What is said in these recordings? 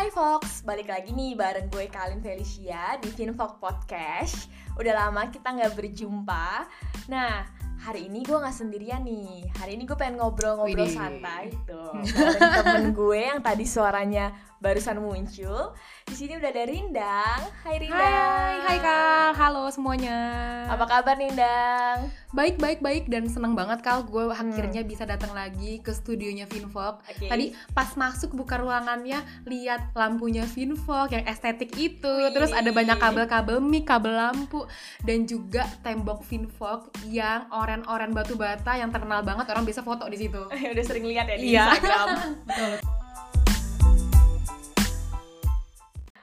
Hai Fox, balik lagi nih bareng gue Kalin Felicia di Finfox Podcast. Udah lama kita nggak berjumpa. Nah, hari ini gue nggak sendirian nih. Hari ini gue pengen ngobrol-ngobrol santai tuh Bareng temen gue yang tadi suaranya barusan muncul di sini udah ada Rindang Hai Rindang Hai, hai Kal, halo semuanya. Apa kabar Rindang? Baik, baik, baik dan seneng banget Kal, gue akhirnya bisa datang lagi ke studionya Finvok. Oke. Tadi pas masuk buka ruangannya, lihat lampunya Finvok yang estetik itu, Wih. terus ada banyak kabel-kabel mic, kabel lampu, dan juga tembok Finvok yang oren-oren batu bata yang terkenal banget orang bisa foto di situ. udah sering lihat ya di Iya. Instagram Betul.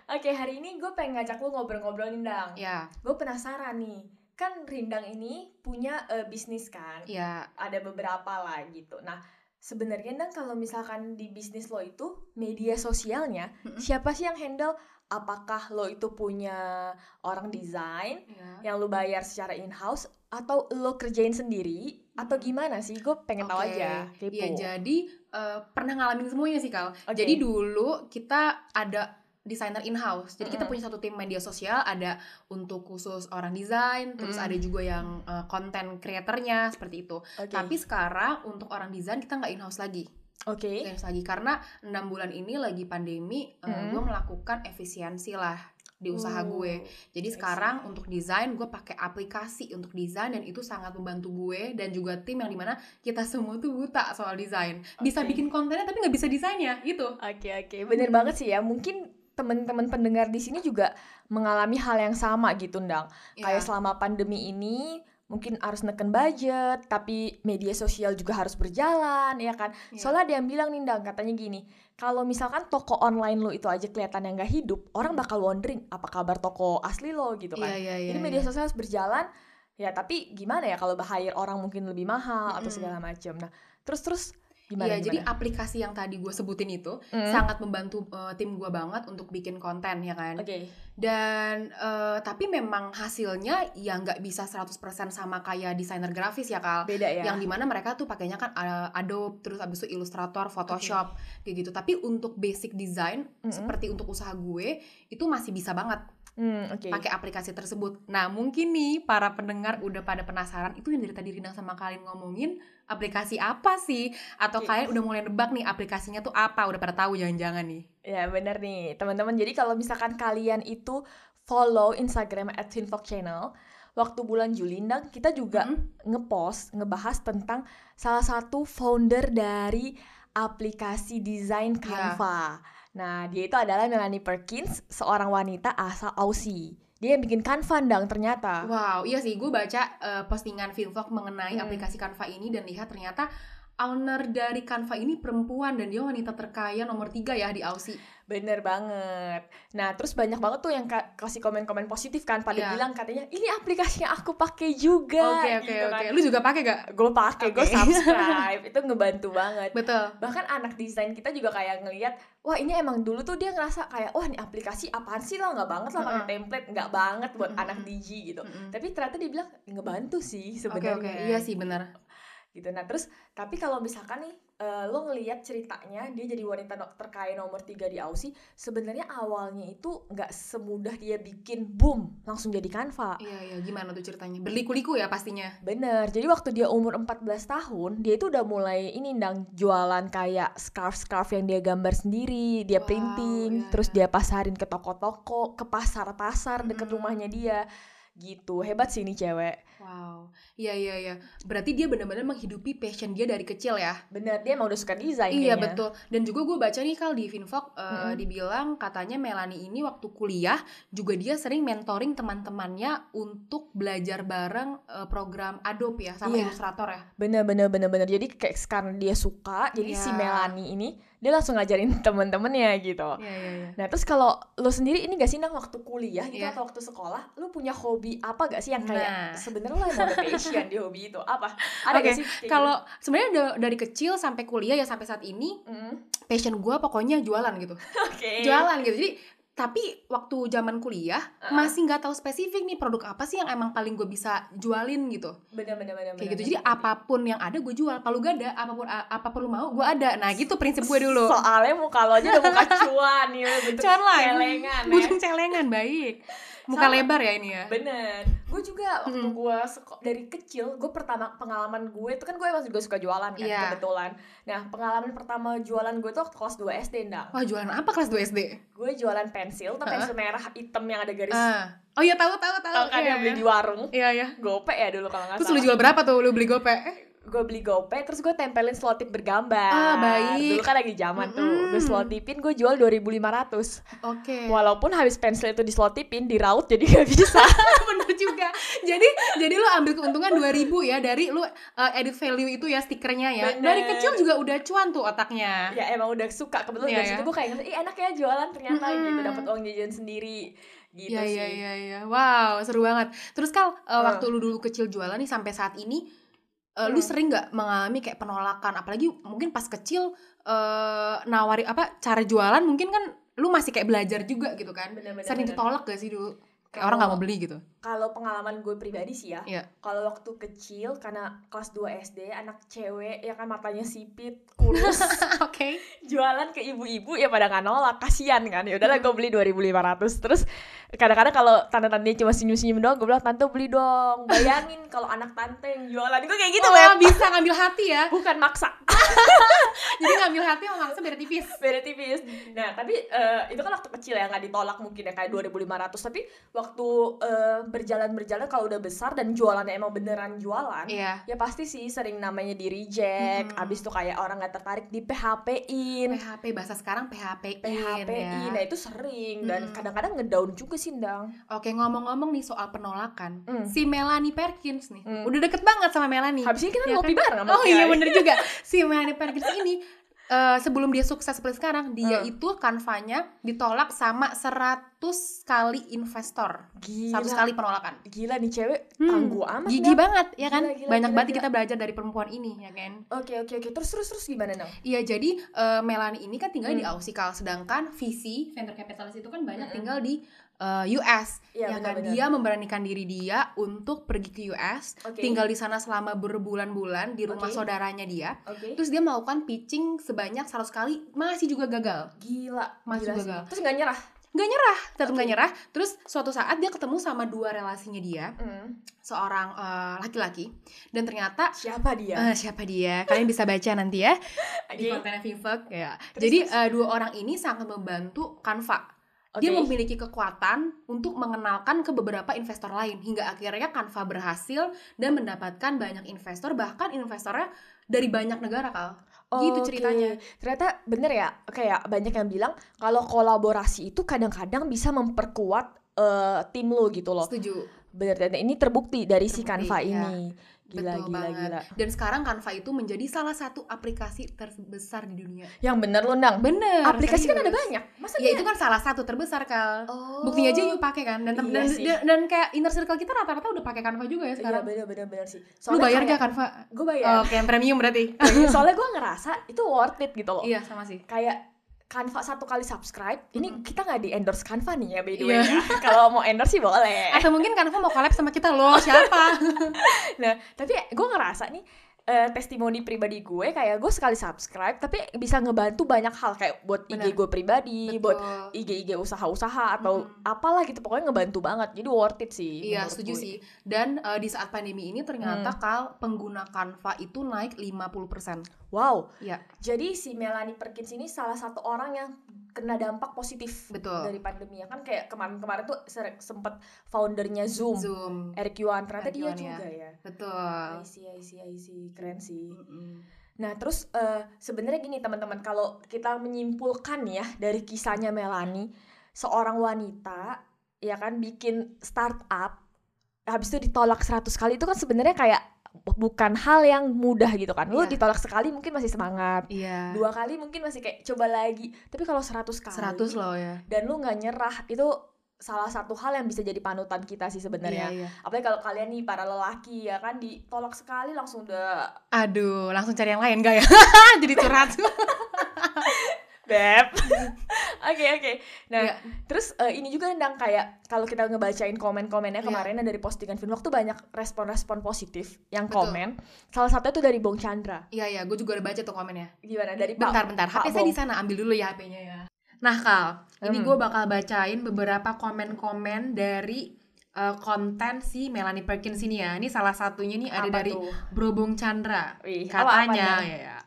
Oke, hari ini gue pengen ngajak lu ngobrol-ngobrol Rindang Ya, gue penasaran nih. Kan Rindang ini punya eh, bisnis kan? Ya, ada beberapa lah gitu. Nah sebenarnya Ndang kalau misalkan di bisnis lo itu media sosialnya siapa sih yang handle? Apakah lo itu punya orang desain ya. yang lo bayar secara in house atau lo kerjain sendiri? Atau gimana sih? Gue pengen tahu Oke. aja. Kepo. Iya, jadi eh, pernah ngalamin semuanya sih Kal. Oke. Jadi dulu kita ada desainer in-house. Jadi kita Mm-mm. punya satu tim media sosial, ada untuk khusus orang desain, terus Mm-mm. ada juga yang eh, konten creatornya seperti itu. Oke. Tapi sekarang untuk orang desain kita nggak in-house lagi. oke in-house lagi karena enam bulan ini lagi pandemi, eh, Mm-mm. gue melakukan efisiensi lah di usaha Oh, gue. Jadi sekarang untuk desain gue pakai aplikasi untuk desain dan itu sangat membantu gue dan juga tim yang di mana kita semua tuh buta soal desain. Bisa Oke. bikin kontennya tapi nggak bisa desainnya gitu. Oke oke, bener Hmm. banget sih ya. Mungkin teman-teman pendengar di sini juga mengalami hal yang sama gitu, Ndang. Kayak Ya. selama pandemi ini mungkin harus neken budget, tapi media sosial juga harus berjalan, ya kan? Iya. Soalnya ada yang bilang nih, Ndang, katanya gini, kalau misalkan toko online lo itu aja kelihatan yang nggak hidup, orang bakal wondering apa kabar toko asli lo gitu kan? Iya iya iya. Jadi media sosial harus berjalan, ya tapi gimana ya kalau hire orang mungkin lebih mahal atau Mm-mm. segala macam. Nah, gimana? Iya, jadi aplikasi yang tadi gue sebutin itu Mm. sangat membantu eh, tim gue banget untuk bikin konten ya kan. Oke. Dan eh, tapi memang hasilnya ya nggak bisa 100% sama kayak desainer grafis ya Kal. Beda ya. Yang di mana mereka tuh pakainya kan eh, Adobe, terus abis itu Illustrator, Photoshop, kayak gitu. Tapi untuk basic design Mm-mm. seperti untuk usaha gue itu masih bisa banget Hmm, oke. pakai aplikasi tersebut. Nah mungkin nih para pendengar udah pada penasaran itu yang dari tadi Rina sama kalian ngomongin aplikasi apa sih? Atau Oke. kalian udah mulai nebak nih aplikasinya tuh apa? Udah pada tahu jangan-jangan nih? Ya bener nih teman-teman. Jadi kalau misalkan kalian itu follow Instagram at Finfox Channel, waktu bulan Juli Ndang, kita juga Mm-mm. ngepost ngebahas tentang salah satu founder dari aplikasi desain Iya. Canva. Nah dia itu adalah Melanie Perkins, seorang wanita asal Aussie. Dia yang bikin Canva Ndang ternyata. Wow, iya sih, gue baca eh, postingan Finvlog mengenai Hmm. aplikasi Canva ini dan lihat ternyata owner dari Canva ini perempuan dan dia wanita terkaya nomor tiga ya di Aussie. Bener banget. Nah, terus banyak banget tuh yang ka- kasih komen-komen positif kan pada Iya. bilang katanya ini aplikasi yang aku pakai juga. Oke oke gitu oke. kan. Lu juga pakai gak? Gue pakai, gue Oke. subscribe. itu ngebantu banget. Betul. Bahkan anak desain kita juga kayak ngelihat, wah ini emang dulu tuh dia ngerasa kayak, wah ini aplikasi apaan sih lah nggak banget lah pakai Mm-mm. template, nggak banget buat Mm-mm. anak digi gitu. Mm-mm. Tapi ternyata dia bilang ngebantu sih Oke sebenarnya. oke, iya sih benar. Gitu. Nah terus tapi kalau misalkan nih eh, lo ngelihat ceritanya dia jadi wanita no- terkaya nomor tiga di Aussie, sebenarnya awalnya itu nggak semudah dia bikin boom langsung jadi Canva. Iya iya, gimana tuh ceritanya? Berliku-liku ya pastinya. Bener, jadi waktu dia umur 14 tahun, dia itu udah mulai ini ndang jualan kayak scarf-scarf yang dia gambar sendiri, dia Wow, printing, iya, terus iya. dia pasarin ke toko-toko, ke pasar-pasar deket Mm-mm. rumahnya dia. Gitu, hebat sih ini cewek. Wow, iya iya iya. Berarti dia benar-benar menghidupi passion dia dari kecil ya. Bener, dia emang udah suka desain Iya kayaknya. betul. Dan juga gue baca nih kal di Finvok eh, Mm-mm. dibilang katanya Melanie ini waktu kuliah juga dia sering mentoring teman-temannya untuk belajar bareng eh, program Adobe ya sama Iya. Illustrator ya. Bener bener bener bener. Jadi kayak sekarang dia suka, jadi si Iya. Melanie ini dia langsung ngajarin temen-temennya gitu. Iya iya iya. Nah terus kalau lo sendiri ini gak sih nang waktu kuliah gitu Iya. atau waktu sekolah, lo punya hobi apa gak sih yang kayak Nah. sebenarnya lo emang ada passion di hobi itu apa? Ada Oke, gak sih? Kalau sebenarnya da- dari kecil sampai kuliah ya sampai saat ini gitu? Mm, passion gue pokoknya jualan gitu. Oke. Jualan gitu. Jadi tapi waktu zaman kuliah Ah. masih nggak tahu spesifik nih produk apa sih yang emang paling gue bisa jualin gitu. Bener bener bener kayak bener, gitu. jadi bener. apa pun yang ada gue jual. Kalau gak ada apa pun a- apa pun lu mau gue ada. Nah gitu prinsip gue dulu. Soalnya muka lo aja udah muka cuan nih bentuk celengan ya. Celengan baik muka Sama. lebar ya ini ya Bener, gue juga waktu Mm-mm. gue dari kecil, gue pertama pengalaman gue itu kan gue emang juga suka jualan kan Iya. kebetulan. Nah pengalaman pertama jualan gue tuh waktu kelas 2 SD ndang. wah jualan apa kelas 2 SD Gue jualan pensil, tapi Heeh. pensil merah hitam yang ada garis. ah oh iya tahu tahu tahu Tau kan Iya, yang beli iya. di warung, iya iya gope ya dulu kalau nggak terus lu salah. jual berapa tuh lu beli gope Gue beli gope, terus gue tempelin selotip bergambar. Ah, baik. Dulu kan lagi zaman tuh, Mm-mm. gue selotipin gue jual 2.500 oke Walaupun habis pensil itu diselotipin, diraut jadi gak bisa. bener juga jadi jadi lu ambil keuntungan 2000 ya dari lu uh, edit value itu ya stikernya ya Bener. dari kecil juga udah cuan tuh otaknya ya emang udah suka kebetulan Iya, dari ya. situ gue kayak ih enak ya jualan ternyata Mm-mm. gitu dapat uang jajan sendiri gitu Iya sih iya iya iya. Wow, seru banget. Terus Kal, uh, Uh. waktu lu dulu kecil jualan nih sampai saat ini uh, lu Hmm. sering nggak mengalami kayak penolakan apalagi mungkin pas kecil uh, nawari apa cara jualan mungkin kan lu masih kayak belajar juga gitu kan. Bener-bener, Sering bener. ditolak gak sih dulu? Kayak Kalau- orang nggak mau beli gitu. Kalau pengalaman gue pribadi sih ya Iya. kalau waktu kecil karena kelas 2 SD anak cewek ya kan matanya sipit kurus Oke. jualan ke ibu-ibu ya pada nggak nolak kasihan kan ya udahlah gue beli 2500 terus kadang-kadang kalau tante-tante cuma senyum-senyum doang gue bilang tante beli dong bayangin kalau anak tante yang jualan gue kayak gitu oh, Beb. bisa ngambil hati ya. bukan maksa Jadi ngambil hati sama maksa beda tipis. beda tipis. Nah, tapi eh, itu kan waktu kecil ya nggak ditolak mungkin ya kayak 2500 tapi waktu eh, berjalan-berjalan kalau udah besar dan jualannya emang beneran jualan Iya. ya pasti sih sering namanya di reject Hmm. abis tuh kayak orang nggak tertarik di PHP-in PHP bahasa sekarang PHP PHP-in nah ya. itu sering dan kadang-kadang ngedown juga sih Ndang Oke ngomong-ngomong nih soal penolakan, Hmm. si Melanie Perkins nih, Hmm. udah deket banget sama Melanie. habis ini kita Ya ngopi kan? bareng sama Oh iya bener juga. Si Melanie Perkins ini eh, sebelum dia sukses seperti sekarang, dia Hmm. itu kanvanya ditolak sama 100 kali investor. gila 100 kali penolakan. gila nih cewek Hmm, tangguh amat Gigi Ndang. banget ya kan? Gila, gila, Banyak gila, banget gila. kita belajar dari perempuan ini ya kan. oke oke oke terus terus terus gimana Ndang Iya jadi eh, Melanie ini kan tinggal di Hmm. Aussie Kal, sedangkan VC venture capitalist itu kan banyak Mm-mm. tinggal di eh, US. Iya, ya kan benar-benar. dia memberanikan diri dia untuk pergi ke US, Oke. tinggal di sana selama berbulan-bulan di rumah Oke. saudaranya dia. oke Terus dia melakukan pitching sebanyak 100 kali, masih juga gagal. gila Masih gila sih. gagal. terus nggak nyerah Nggak nyerah, tetap nggak Oke. nyerah. Terus suatu saat dia ketemu sama dua relasinya dia, Hmm. seorang eh, laki-laki, dan ternyata siapa dia eh, siapa dia? Kalian bisa baca nanti ya di kontennya Vivek ya. Terus, Jadi terus. eh, dua orang ini sangat membantu Canva. Dia memiliki kekuatan untuk mengenalkan ke beberapa investor lain hingga akhirnya Canva berhasil dan mendapatkan banyak investor bahkan investornya dari banyak negara kal. gitu Oke. ceritanya. Ternyata bener ya, kayak banyak yang bilang kalau kolaborasi itu kadang-kadang bisa memperkuat eh, tim lo gitu loh. Setuju. Bener dan ini terbukti dari si Terbukti, Canva ya. ini. Gila Betul gila banget. gila. Dan sekarang Canva itu menjadi salah satu aplikasi terbesar di dunia. Yang bener lo Ndang. Bener. Aplikasi kan serius. ada banyak. Masa Ya itu kan salah satu terbesar kal. Oh. Buktinya aja yuk pakai kan dan, Iya dan, sih. dan, dan kayak inner circle kita rata-rata udah pakai Canva juga ya Iya sekarang. bener bener bener sih. Lu bayar gak Canva? Gue bayar. Oke, yang premium berarti. Soalnya gue ngerasa itu worth it gitu loh. iya, sama sih. Kayak Canva satu kali subscribe, ini Mm-mm. kita nggak di endorse Canva nih ya by the way Iya. ya. Kalau mau endorse sih boleh. Atau mungkin Canva mau collab sama kita loh, siapa? Nah, tapi gue ngerasa nih eh, testimoni pribadi gue kayak gue sekali subscribe tapi bisa ngebantu banyak hal kayak buat IG Benar. gue pribadi, buat Betul. IG-IG usaha-usaha atau Mm-mm. apalah gitu pokoknya ngebantu banget. Jadi worth it sih. Iya, setuju gue. sih. Dan eh, di saat pandemi ini ternyata Hmm. kal pengguna Canva itu naik 50%. Wow. Iya. Jadi si Melanie Perkins ini salah satu orang yang kena dampak positif Betul. dari pandemi ya kan kayak kemarin-kemarin tuh sempet foundernya Zoom, Zoom. Eric Yuan ternyata Eric dia Yuan, ya. juga ya. Betul. I see, I see, I see. Keren sih. Mm-mm. Nah, terus eh, sebenarnya gini teman-teman, kalau kita menyimpulkan ya dari kisahnya Melanie, seorang wanita ya kan bikin startup habis itu ditolak 100 kali itu kan sebenarnya kayak bukan hal yang mudah gitu kan. Lu Iya. ditolak sekali mungkin masih semangat. Iya. Dua kali mungkin masih kayak coba lagi. Tapi kalau 100 kali 100 loh ya. dan lu nggak nyerah itu salah satu hal yang bisa jadi panutan kita sih sebenarnya. Iya, iya. Apalagi kalau kalian nih para lelaki ya kan ditolak sekali langsung udah Aduh, langsung cari yang lain gak ya? Jadi curhat. Beb. Oke oke. Nah, Iya. terus eh, ini juga ndang kayak kalau kita ngebacain komen-komennya Iya. kemarin yang dari postingan film tuh banyak respon-respon positif yang Betul. komen. Salah satunya tuh dari Bong Chandra. Iya iya, gue juga udah baca tuh komennya. Gimana dari Pak? Bentar bentar, Pak HP saya di sana, ambil dulu ya HP-nya ya. Nah Kal, ini Hmm. gue bakal bacain beberapa komen-komen dari eh, konten si Melanie Perkins ini ya. Ini salah satunya nih ada Apa dari tuh? Bro Bong Chandra. Wih, Katanya ndang? ya, ya.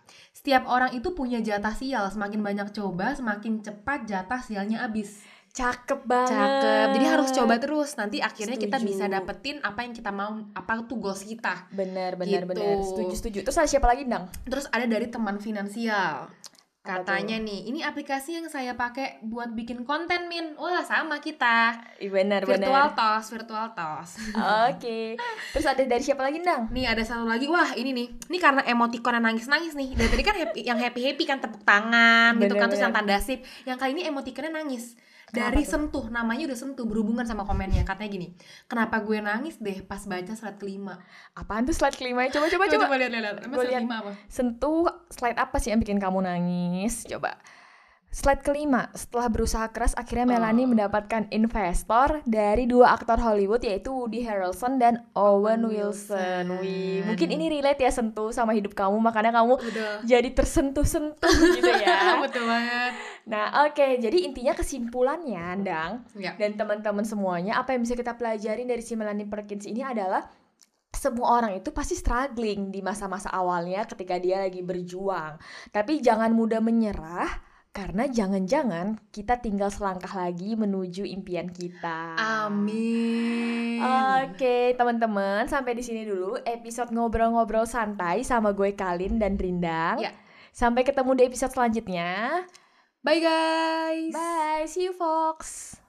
Setiap orang itu punya jatah sial, semakin banyak coba, semakin cepat jatah sialnya habis. Cakep banget. Cakep. Jadi harus coba terus. Nanti akhirnya kita Setuju. bisa dapetin apa yang kita mau, apa tuh goals kita. Bener bener Gitu. bener. Setuju setuju. Terus ada siapa lagi ndang? Terus ada dari teman finansial. Katanya nih, ini aplikasi yang saya pakai buat bikin konten, Min. Wah, sama kita. Ih, Bener Virtual bener. tos, virtual tos. Oke. Terus ada dari siapa lagi ndang? Nih ada satu lagi, wah ini nih, ini karena emoticon yang nangis-nangis nih. Dari tadi kan happy, yang happy-happy kan tepuk tangan gitu kan, terus yang tanda sip. Yang kali ini emoticonnya nangis. Dari tuh? sentuh, namanya udah sentuh, berhubungan sama komennya. Katanya gini, kenapa gue nangis deh pas baca slide kelima. Apaan tuh slide kelima? Coba coba coba. lihat lihat. Emang Gua slide lihat. kelima apa? Sentuh slide apa sih yang bikin kamu nangis? Coba. Slide kelima, setelah berusaha keras akhirnya Melanie Oh. mendapatkan investor dari dua aktor Hollywood yaitu Woody Harrelson dan Owen Wilson. Wih, mungkin ini relate ya sentuh sama hidup kamu makanya kamu Udah. jadi tersentuh-sentuh gitu ya. Betul banget. Nah, oke, jadi intinya kesimpulannya, Ndang, Ya. dan teman-teman semuanya, apa yang bisa kita pelajarin dari si Melanie Perkins ini adalah semua orang itu pasti struggling di masa-masa awalnya ketika dia lagi berjuang. Tapi jangan mudah menyerah karena jangan-jangan kita tinggal selangkah lagi menuju impian kita. Amin. Oke, teman-teman, sampai di sini dulu episode ngobrol-ngobrol santai sama gue Kalin dan Rindang. Ya. Sampai ketemu di episode selanjutnya. Bye guys. Bye, see you Fox.